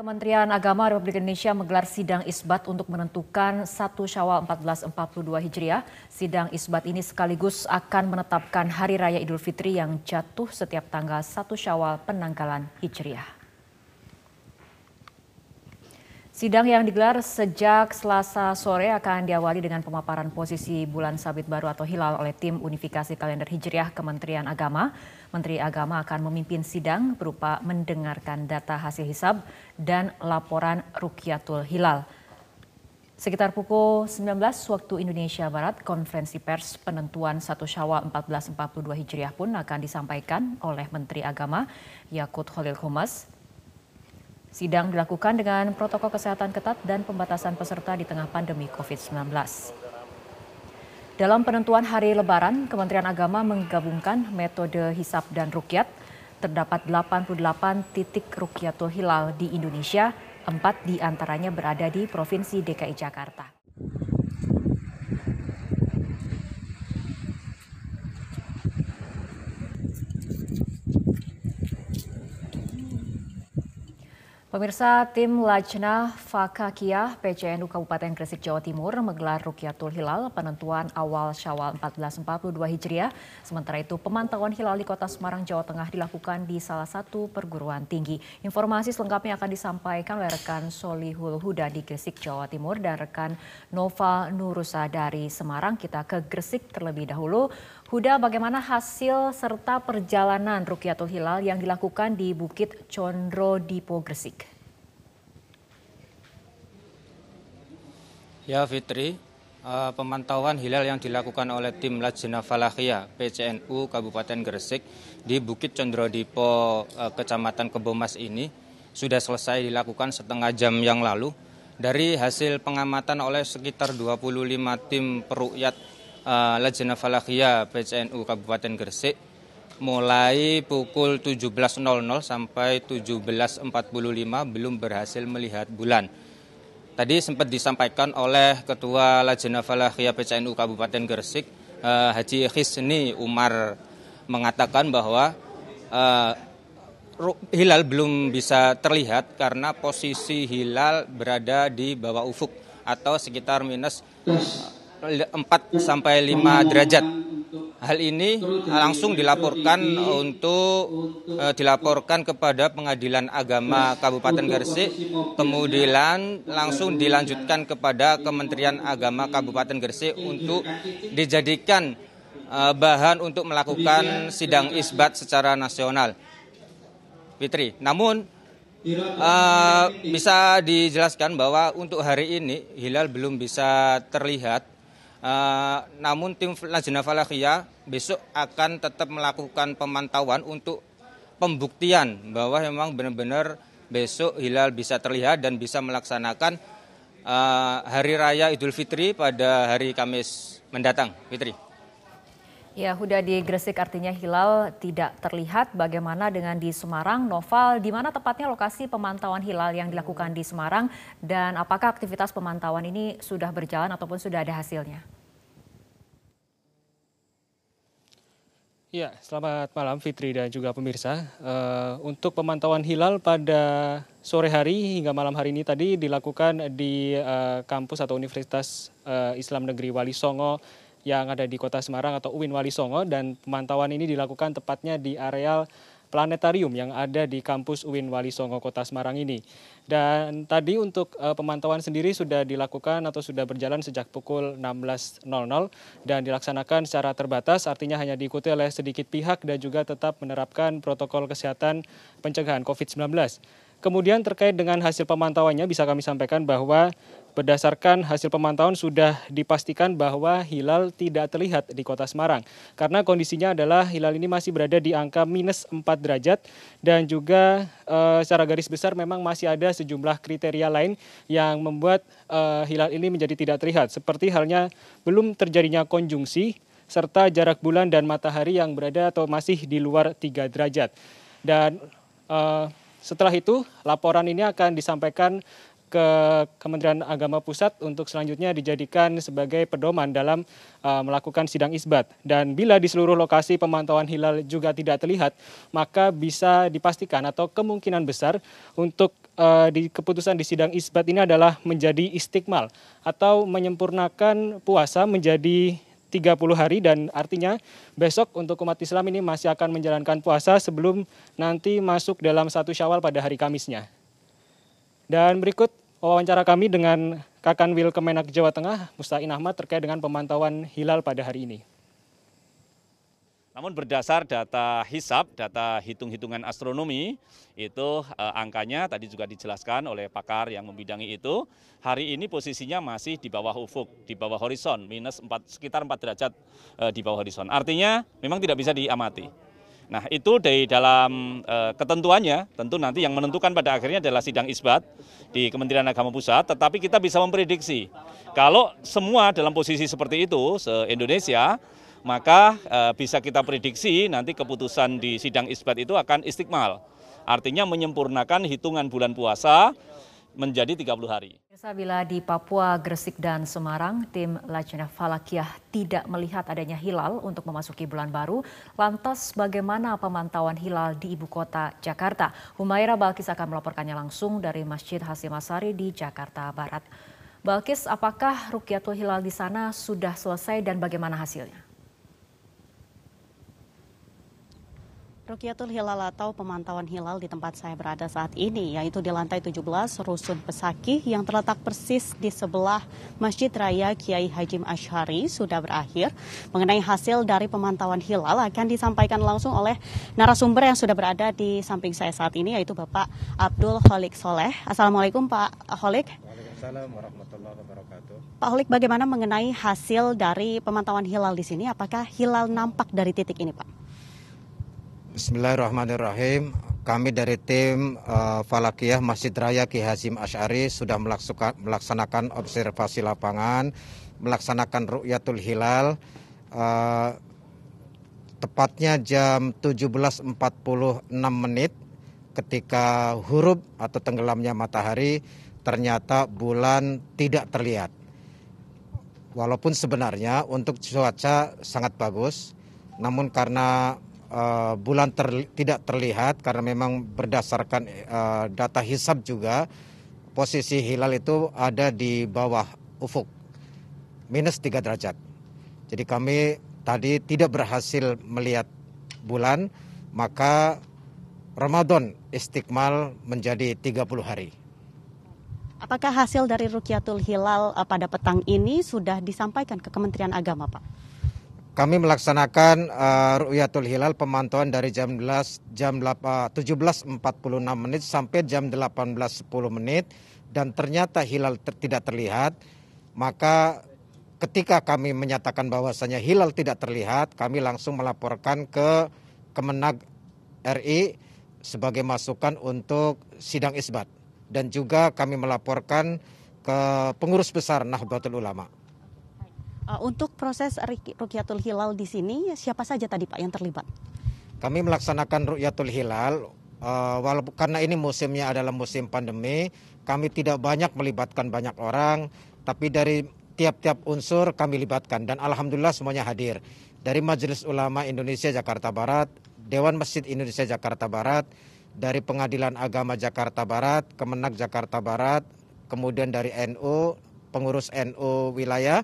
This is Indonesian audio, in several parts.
Kementerian Agama Republik Indonesia menggelar sidang isbat untuk menentukan 1 Syawal 1442 Hijriah. Sidang isbat ini sekaligus akan menetapkan Hari Raya Idul Fitri yang jatuh setiap tanggal 1 Syawal penanggalan Hijriah. Sidang yang digelar sejak Selasa sore akan diawali dengan pemaparan posisi bulan sabit baru atau hilal oleh tim unifikasi kalender Hijriah Kementerian Agama. Menteri Agama akan memimpin sidang berupa mendengarkan data hasil hisab dan laporan Rukyatul Hilal. Sekitar pukul 19 waktu Indonesia Barat, konferensi pers penentuan 1 Syawal 1442 Hijriah pun akan disampaikan oleh Menteri Agama Yakut Khalil Humas Sidang dilakukan dengan protokol kesehatan ketat dan pembatasan peserta di tengah pandemi COVID-19. Dalam penentuan hari lebaran, Kementerian Agama menggabungkan metode hisap dan rukyat. Terdapat 88 titik rukyatul hilal di Indonesia, empat di antaranya berada di Provinsi DKI Jakarta. Pemirsa tim Lajnah Fakakiyah PCNU Kabupaten Gresik Jawa Timur menggelar Rukyatul Hilal penentuan awal Syawal 1442 Hijriah. Sementara itu pemantauan hilal di Kota Semarang Jawa Tengah dilakukan di salah satu perguruan tinggi. Informasi selengkapnya akan disampaikan oleh rekan Solihul Huda di Gresik Jawa Timur dan rekan Nova Nurusa dari Semarang. Kita ke Gresik terlebih dahulu. Huda, bagaimana hasil serta perjalanan Rukyatul Hilal yang dilakukan di Bukit Condro Dipo Gresik? Ya Fitri, uh, pemantauan hilal yang dilakukan oleh tim Lajna Falahia PCNU Kabupaten Gresik di Bukit Condro Dipo uh, Kecamatan Kebomas ini sudah selesai dilakukan setengah jam yang lalu. Dari hasil pengamatan oleh sekitar 25 tim perukyat uh, Lajna Falahia PCNU Kabupaten Gresik mulai pukul 17.00 sampai 17.45 belum berhasil melihat bulan. Tadi sempat disampaikan oleh Ketua Lajna Falahia PCNU Kabupaten Gresik, uh, Haji Khisni Umar mengatakan bahwa uh, hilal belum bisa terlihat karena posisi hilal berada di bawah ufuk atau sekitar minus 4 sampai 5 derajat. Hal ini langsung dilaporkan untuk uh, dilaporkan kepada Pengadilan Agama Kabupaten Gresik, kemudian langsung dilanjutkan kepada Kementerian Agama Kabupaten Gresik untuk dijadikan uh, bahan untuk melakukan sidang isbat secara nasional. Fitri, namun uh, bisa dijelaskan bahwa untuk hari ini hilal belum bisa terlihat Uh, namun tim Lajnah Falakiyah besok akan tetap melakukan pemantauan untuk pembuktian bahwa memang benar-benar besok hilal bisa terlihat dan bisa melaksanakan uh, hari raya Idul Fitri pada hari Kamis mendatang. Fitri. Ya, Huda di Gresik artinya hilal tidak terlihat. Bagaimana dengan di Semarang? Noval, di mana tepatnya lokasi pemantauan hilal yang dilakukan di Semarang dan apakah aktivitas pemantauan ini sudah berjalan ataupun sudah ada hasilnya? Ya, selamat malam Fitri dan juga pemirsa. Uh, untuk pemantauan hilal pada sore hari hingga malam hari ini tadi dilakukan di uh, kampus atau Universitas uh, Islam Negeri Wali Songo yang ada di Kota Semarang atau UIN Wali Songo dan pemantauan ini dilakukan tepatnya di areal planetarium yang ada di kampus UIN Wali Songo Kota Semarang ini. Dan tadi untuk uh, pemantauan sendiri sudah dilakukan atau sudah berjalan sejak pukul 16.00 dan dilaksanakan secara terbatas artinya hanya diikuti oleh sedikit pihak dan juga tetap menerapkan protokol kesehatan pencegahan COVID-19. Kemudian terkait dengan hasil pemantauannya bisa kami sampaikan bahwa berdasarkan hasil pemantauan sudah dipastikan bahwa hilal tidak terlihat di kota Semarang. Karena kondisinya adalah hilal ini masih berada di angka minus 4 derajat dan juga e, secara garis besar memang masih ada sejumlah kriteria lain yang membuat e, hilal ini menjadi tidak terlihat. Seperti halnya belum terjadinya konjungsi serta jarak bulan dan matahari yang berada atau masih di luar 3 derajat. Dan e, setelah itu, laporan ini akan disampaikan ke Kementerian Agama Pusat untuk selanjutnya dijadikan sebagai pedoman dalam uh, melakukan sidang isbat. Dan bila di seluruh lokasi pemantauan hilal juga tidak terlihat, maka bisa dipastikan atau kemungkinan besar untuk uh, di keputusan di sidang isbat ini adalah menjadi istiqmal atau menyempurnakan puasa menjadi 30 hari dan artinya besok untuk umat Islam ini masih akan menjalankan puasa sebelum nanti masuk dalam satu syawal pada hari Kamisnya. Dan berikut wawancara kami dengan Kakanwil Kemenak Jawa Tengah, Mustain Ahmad terkait dengan pemantauan hilal pada hari ini. Namun berdasar data hisap, data hitung-hitungan astronomi, itu eh, angkanya tadi juga dijelaskan oleh pakar yang membidangi itu, hari ini posisinya masih di bawah ufuk, di bawah horizon, minus 4, sekitar 4 derajat eh, di bawah horizon. Artinya memang tidak bisa diamati. Nah itu dari dalam eh, ketentuannya, tentu nanti yang menentukan pada akhirnya adalah sidang isbat di Kementerian Agama Pusat, tetapi kita bisa memprediksi kalau semua dalam posisi seperti itu se-Indonesia, maka eh, bisa kita prediksi nanti keputusan di sidang isbat itu akan istiqmal. Artinya menyempurnakan hitungan bulan puasa menjadi 30 hari. Bila di Papua, Gresik, dan Semarang, tim Lajnah Falakiyah tidak melihat adanya hilal untuk memasuki bulan baru. Lantas bagaimana pemantauan hilal di ibu kota Jakarta? Humaira Balkis akan melaporkannya langsung dari Masjid Hasim Asari di Jakarta Barat. Balkis, apakah Rukyatul Hilal di sana sudah selesai dan bagaimana hasilnya? Rukyatul Hilal atau pemantauan hilal di tempat saya berada saat ini, yaitu di lantai 17 Rusun Pesaki yang terletak persis di sebelah Masjid Raya Kiai Hajim Ashari sudah berakhir. Mengenai hasil dari pemantauan hilal akan disampaikan langsung oleh narasumber yang sudah berada di samping saya saat ini, yaitu Bapak Abdul Holik Soleh. Assalamualaikum Pak Holik. Waalaikumsalam warahmatullahi wabarakatuh. Pak Holik, bagaimana mengenai hasil dari pemantauan hilal di sini? Apakah hilal nampak dari titik ini, Pak? Bismillahirrahmanirrahim. Kami dari tim uh, Falakiyah Masjid Raya Ki Hasim Ash'ari sudah melaksanakan observasi lapangan, melaksanakan Ru'yatul Hilal. Uh, tepatnya jam 17.46 menit ketika huruf atau tenggelamnya matahari ternyata bulan tidak terlihat. Walaupun sebenarnya untuk cuaca sangat bagus, namun karena uh, bulan ter, tidak terlihat karena memang berdasarkan uh, data hisab juga posisi hilal itu ada di bawah ufuk minus 3 derajat. Jadi kami tadi tidak berhasil melihat bulan maka Ramadan istiqmal menjadi 30 hari. Apakah hasil dari Rukyatul Hilal eh, pada petang ini sudah disampaikan ke Kementerian Agama, Pak? Kami melaksanakan uh, Ru'yatul Hilal pemantauan dari jam 11, jam 17.46 menit sampai jam 18.10 menit dan ternyata hilal ter, tidak terlihat. Maka ketika kami menyatakan bahwasanya hilal tidak terlihat, kami langsung melaporkan ke Kemenag RI sebagai masukan untuk sidang isbat dan juga kami melaporkan ke pengurus besar Nahdlatul Ulama. Uh, untuk proses Rukyatul Hilal di sini, siapa saja tadi Pak yang terlibat? Kami melaksanakan Rukyatul Hilal, uh, walaupun karena ini musimnya adalah musim pandemi, kami tidak banyak melibatkan banyak orang, tapi dari tiap-tiap unsur kami libatkan dan alhamdulillah semuanya hadir. Dari Majelis Ulama Indonesia Jakarta Barat, Dewan Masjid Indonesia Jakarta Barat, dari Pengadilan Agama Jakarta Barat, Kemenak Jakarta Barat, kemudian dari NU, pengurus NU wilayah,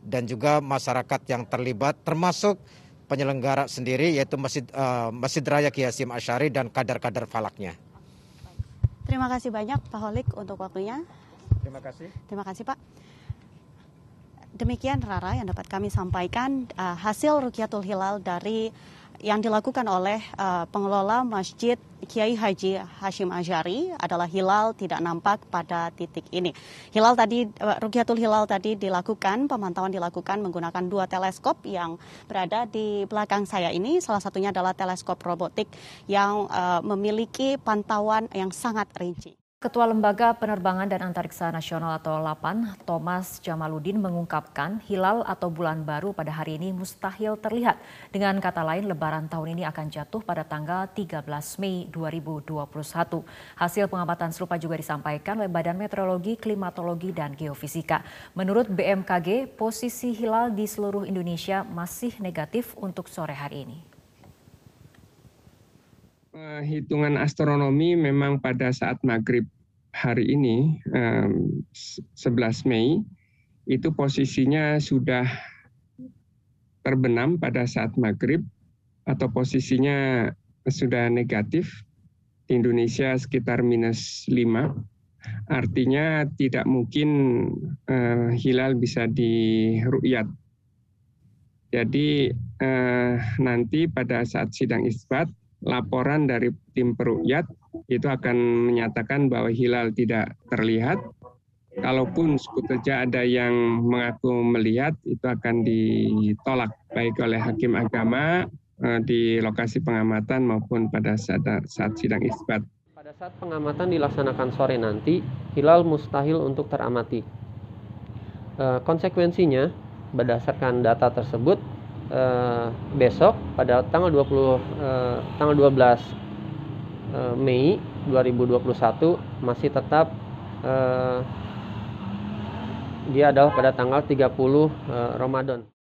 dan juga masyarakat yang terlibat termasuk penyelenggara sendiri yaitu Masjid, uh, Masjid Raya Kiasim Asyari dan kadar-kadar falaknya. Terima kasih banyak Pak Holik untuk waktunya. Terima kasih. Terima kasih Pak. Demikian Rara yang dapat kami sampaikan uh, hasil Rukyatul Hilal dari yang dilakukan oleh uh, pengelola Masjid Kiai Haji Hashim Ajari adalah hilal tidak nampak pada titik ini. Hilal tadi uh, Rukyatul Hilal tadi dilakukan pemantauan dilakukan menggunakan dua teleskop yang berada di belakang saya ini. Salah satunya adalah teleskop robotik yang uh, memiliki pantauan yang sangat rinci. Ketua Lembaga Penerbangan dan Antariksa Nasional atau LAPAN, Thomas Jamaludin mengungkapkan hilal atau bulan baru pada hari ini mustahil terlihat. Dengan kata lain, lebaran tahun ini akan jatuh pada tanggal 13 Mei 2021. Hasil pengamatan serupa juga disampaikan oleh Badan Meteorologi, Klimatologi, dan Geofisika. Menurut BMKG, posisi hilal di seluruh Indonesia masih negatif untuk sore hari ini. Hitungan astronomi memang pada saat maghrib hari ini, 11 Mei, itu posisinya sudah terbenam pada saat maghrib atau posisinya sudah negatif di Indonesia sekitar minus 5. Artinya tidak mungkin uh, hilal bisa diruyat. Jadi uh, nanti pada saat sidang isbat, laporan dari tim perukyat itu akan menyatakan bahwa hilal tidak terlihat. Kalaupun sebetulnya ada yang mengaku melihat, itu akan ditolak baik oleh hakim agama eh, di lokasi pengamatan maupun pada saat, saat sidang isbat. Pada saat pengamatan dilaksanakan sore nanti, hilal mustahil untuk teramati. Eh, konsekuensinya, berdasarkan data tersebut, eh, besok pada tanggal 20 eh, tanggal 12 eh, Mei 2021 masih tetap eh, dia adalah pada tanggal 30 eh, Ramadan.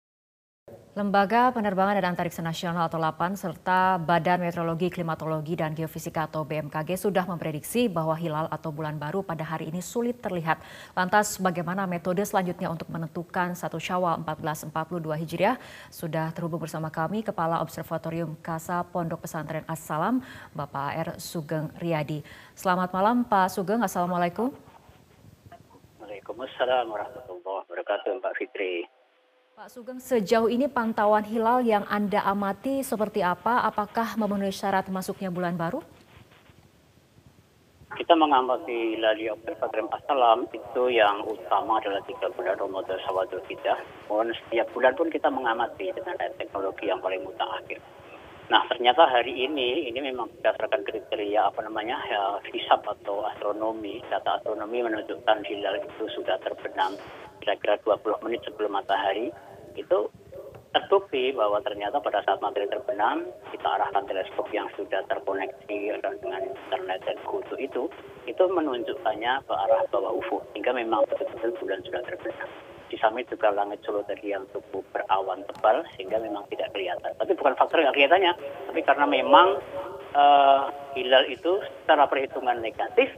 Lembaga Penerbangan dan Antariksa Nasional atau LAPAN serta Badan Meteorologi, Klimatologi, dan Geofisika atau BMKG sudah memprediksi bahwa hilal atau bulan baru pada hari ini sulit terlihat. Lantas bagaimana metode selanjutnya untuk menentukan satu syawal 1442 Hijriah? Sudah terhubung bersama kami Kepala Observatorium Kasa Pondok Pesantren As-Salam, Bapak R. Sugeng Riyadi. Selamat malam Pak Sugeng, Assalamualaikum. Waalaikumsalam warahmatullahi wabarakatuh Mbak Fitri. Pak Sugeng, sejauh ini pantauan hilal yang Anda amati seperti apa? Apakah memenuhi syarat masuknya bulan baru? Kita mengamati hilal di Observatorium Assalam itu yang utama adalah tiga bulan Ramadan Sawadul. Kemudian setiap bulan pun kita mengamati dengan teknologi yang paling mutakhir. Nah ternyata hari ini ini memang berdasarkan kriteria apa namanya ya, hisab atau astronomi. Data astronomi menunjukkan hilal itu sudah terbenam kira-kira 20 menit sebelum matahari itu terbukti bahwa ternyata pada saat matahari terbenam kita arahkan teleskop yang sudah terkoneksi dengan internet dan kutu itu itu menunjukkannya ke arah bawah ufuk hingga memang betul-betul bulan sudah terbenam di samping juga langit Solo tadi yang cukup berawan tebal sehingga memang tidak kelihatan tapi bukan faktor yang kelihatannya tapi karena memang uh, hilal itu secara perhitungan negatif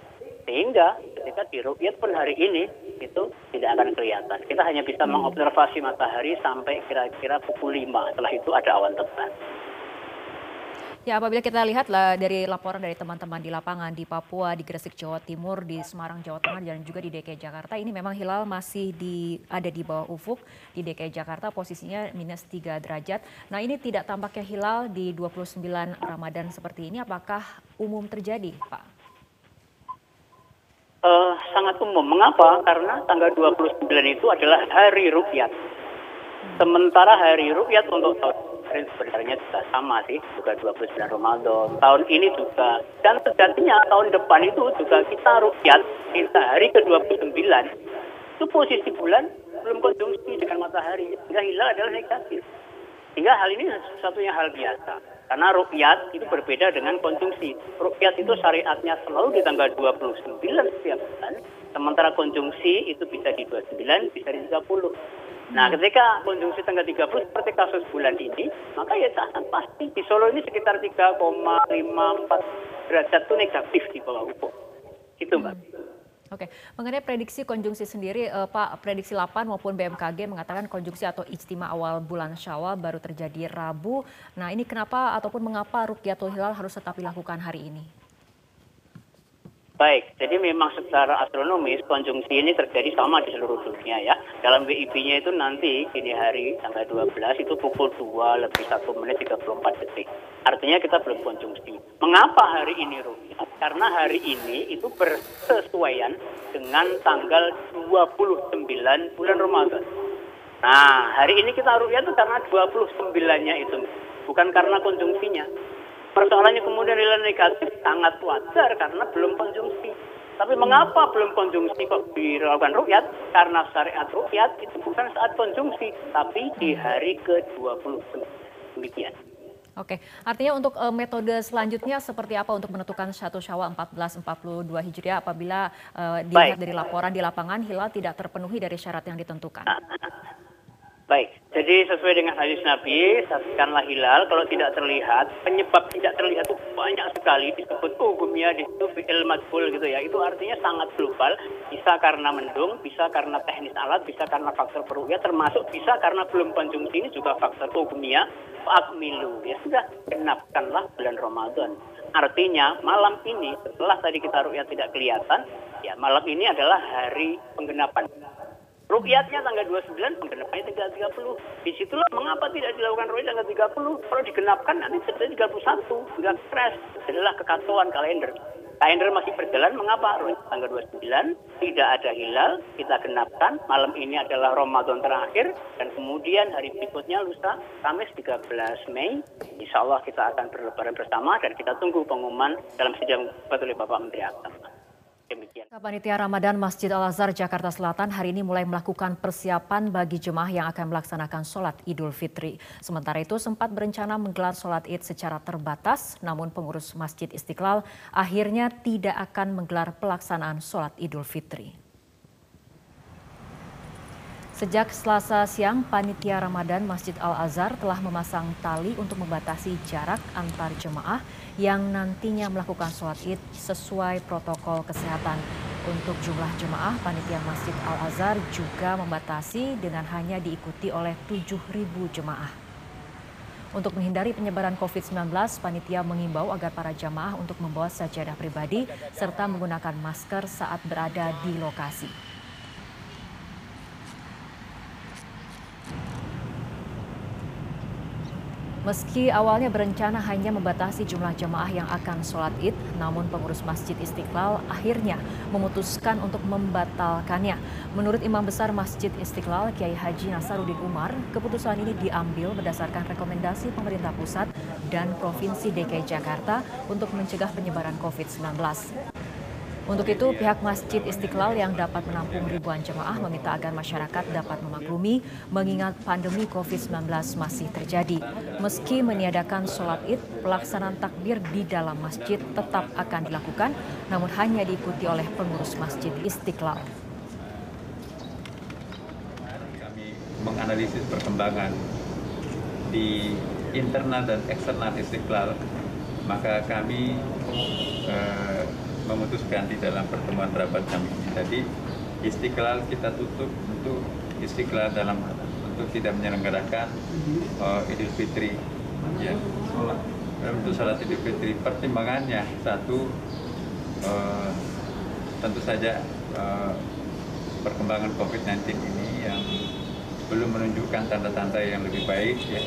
sehingga ketika dirukyat pun hari ini itu tidak akan kelihatan. Kita hanya bisa mengobservasi matahari sampai kira-kira pukul 5. Setelah itu ada awan tebal. Ya, apabila kita lihat lah dari laporan dari teman-teman di lapangan di Papua, di Gresik Jawa Timur, di Semarang Jawa Tengah dan juga di DKI Jakarta, ini memang hilal masih di ada di bawah ufuk di DKI Jakarta posisinya minus 3 derajat. Nah, ini tidak tampaknya hilal di 29 Ramadan seperti ini apakah umum terjadi, Pak? uh, sangat umum. Mengapa? Karena tanggal 29 itu adalah hari rukyat. Sementara hari rukyat untuk tahun kemarin sebenarnya juga sama sih, juga 29 Ramadan. Tahun ini juga. Dan sejatinya tahun depan itu juga kita rukyat, kita hari ke-29. Itu posisi bulan belum konjungsi dengan matahari. Sehingga hilal adalah negatif. Sehingga hal ini satunya hal biasa. Karena rukyat itu berbeda dengan konsumsi. Rukyat itu syariatnya selalu di tanggal 29 setiap bulan. Sementara konsumsi itu bisa di 29, bisa di 30. Nah, ketika konsumsi tanggal 30 seperti kasus bulan ini, maka ya sangat pasti di Solo ini sekitar 3,54 derajat itu negatif di bawah ufuk. Itu, Mbak. Oke, mengenai prediksi konjungsi sendiri, eh, Pak, prediksi 8 maupun BMKG mengatakan konjungsi atau ijtima awal bulan Syawal baru terjadi Rabu. Nah, ini kenapa ataupun mengapa Rukyatul Hilal harus tetap dilakukan hari ini? Baik, jadi memang secara astronomis konjungsi ini terjadi sama di seluruh dunia ya. Dalam WIB-nya itu nanti dini hari tanggal 12 itu pukul 2 lebih 1 menit 34 detik. Artinya kita belum konjungsi. Mengapa hari ini rugi? Karena hari ini itu bersesuaian dengan tanggal 29 bulan Ramadan. Nah, hari ini kita rugi itu karena 29-nya itu, bukan karena konjungsinya. Persoalannya kemudian nilai negatif sangat wajar karena belum konsumsi. Tapi mengapa belum konsumsi kok dilakukan rukyat? Karena syariat rukyat itu bukan saat konsumsi, tapi di hari ke-20. Demikian. Oke, artinya untuk uh, metode selanjutnya seperti apa untuk menentukan satu Syawal 1442 Hijriah apabila uh, dilihat dari laporan di lapangan hilal tidak terpenuhi dari syarat yang ditentukan? Baik, jadi sesuai dengan hadis Nabi, saksikanlah hilal. Kalau tidak terlihat, penyebab tidak terlihat itu banyak sekali disebut hukumnya di situ fi'il madhul gitu ya. Itu artinya sangat global. Bisa karena mendung, bisa karena teknis alat, bisa karena faktor perugia, termasuk bisa karena belum konjungsi ini juga faktor hukumnya. Akmilu ya sudah genapkanlah bulan Ramadan. Artinya malam ini setelah tadi kita rukyat tidak kelihatan, ya malam ini adalah hari penggenapan. Rukyatnya tanggal 29, penggenapannya tanggal 30. Di situlah mengapa tidak dilakukan rukyat tanggal 30. Kalau digenapkan nanti terjadi 31. Nggak stres. Adalah kekacauan kalender. Kalender masih berjalan, mengapa? Tanggal 29, tidak ada hilal, kita genapkan. Malam ini adalah Ramadan terakhir. Dan kemudian hari berikutnya lusa, Kamis 13 Mei. Insya Allah kita akan berlebaran bersama dan kita tunggu pengumuman dalam sidang oleh Bapak Menteri Agama. Panitia Ramadan Masjid Al-Azhar Jakarta Selatan hari ini mulai melakukan persiapan bagi jemaah yang akan melaksanakan sholat Idul Fitri. Sementara itu sempat berencana menggelar sholat id secara terbatas, namun pengurus Masjid Istiqlal akhirnya tidak akan menggelar pelaksanaan sholat Idul Fitri. Sejak Selasa siang, Panitia Ramadan Masjid Al-Azhar telah memasang tali untuk membatasi jarak antar jemaah yang nantinya melakukan sholat id sesuai protokol kesehatan. Untuk jumlah jemaah, Panitia Masjid Al-Azhar juga membatasi dengan hanya diikuti oleh 7.000 jemaah. Untuk menghindari penyebaran COVID-19, panitia mengimbau agar para jamaah untuk membawa sajadah pribadi serta menggunakan masker saat berada di lokasi. Meski awalnya berencana hanya membatasi jumlah jemaah yang akan sholat id, namun pengurus Masjid Istiqlal akhirnya memutuskan untuk membatalkannya. Menurut Imam Besar Masjid Istiqlal, Kiai Haji Nasaruddin Umar, keputusan ini diambil berdasarkan rekomendasi pemerintah pusat dan Provinsi DKI Jakarta untuk mencegah penyebaran COVID-19. Untuk itu, pihak Masjid Istiqlal yang dapat menampung ribuan jemaah meminta agar masyarakat dapat memaklumi mengingat pandemi COVID-19 masih terjadi. Meski meniadakan sholat id, pelaksanaan takbir di dalam masjid tetap akan dilakukan, namun hanya diikuti oleh pengurus Masjid Istiqlal. Kami menganalisis perkembangan di internal dan eksternal Istiqlal, maka kami eh, memutuskan di dalam pertemuan rapat kami ini tadi istiqlal kita tutup untuk istiqlal dalam untuk tidak menyelenggarakan uh, Idul Fitri. Ya untuk salat Idul Fitri pertimbangannya satu uh, tentu saja uh, perkembangan COVID-19 ini yang belum menunjukkan tanda-tanda yang lebih baik ya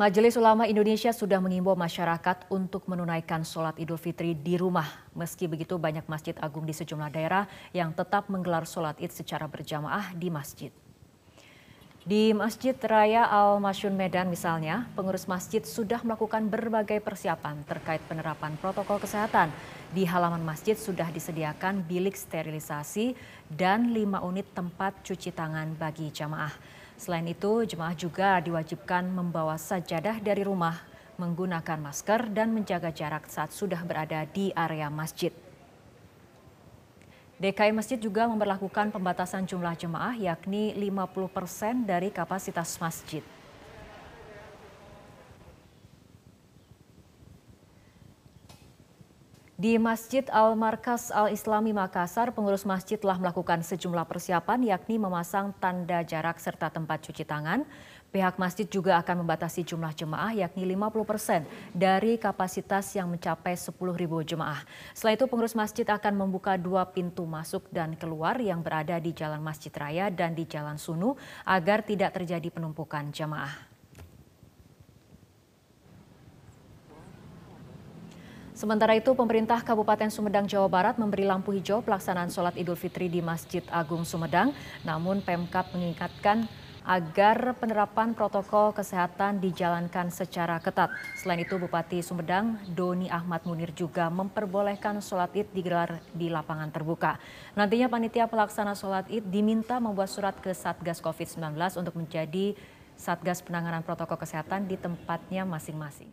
Majelis Ulama Indonesia sudah mengimbau masyarakat untuk menunaikan sholat Idul Fitri di rumah. Meski begitu banyak masjid agung di sejumlah daerah yang tetap menggelar sholat id secara berjamaah di masjid. Di Masjid Raya Al-Masyun Medan misalnya, pengurus masjid sudah melakukan berbagai persiapan terkait penerapan protokol kesehatan. Di halaman masjid sudah disediakan bilik sterilisasi dan lima unit tempat cuci tangan bagi jamaah. Selain itu, jemaah juga diwajibkan membawa sajadah dari rumah, menggunakan masker, dan menjaga jarak saat sudah berada di area masjid. DKI Masjid juga memperlakukan pembatasan jumlah jemaah yakni 50 persen dari kapasitas masjid. Di Masjid Al-Markas Al-Islami Makassar, pengurus masjid telah melakukan sejumlah persiapan yakni memasang tanda jarak serta tempat cuci tangan. Pihak masjid juga akan membatasi jumlah jemaah yakni 50 persen dari kapasitas yang mencapai 10.000 jemaah. Selain itu pengurus masjid akan membuka dua pintu masuk dan keluar yang berada di Jalan Masjid Raya dan di Jalan Sunu agar tidak terjadi penumpukan jemaah. Sementara itu, pemerintah Kabupaten Sumedang, Jawa Barat memberi lampu hijau pelaksanaan sholat Idul Fitri di Masjid Agung Sumedang. Namun Pemkap mengingatkan agar penerapan protokol kesehatan dijalankan secara ketat. Selain itu, Bupati Sumedang, Doni Ahmad Munir juga memperbolehkan sholat id digelar di lapangan terbuka. Nantinya panitia pelaksana sholat id diminta membuat surat ke Satgas COVID-19 untuk menjadi Satgas penanganan protokol kesehatan di tempatnya masing-masing.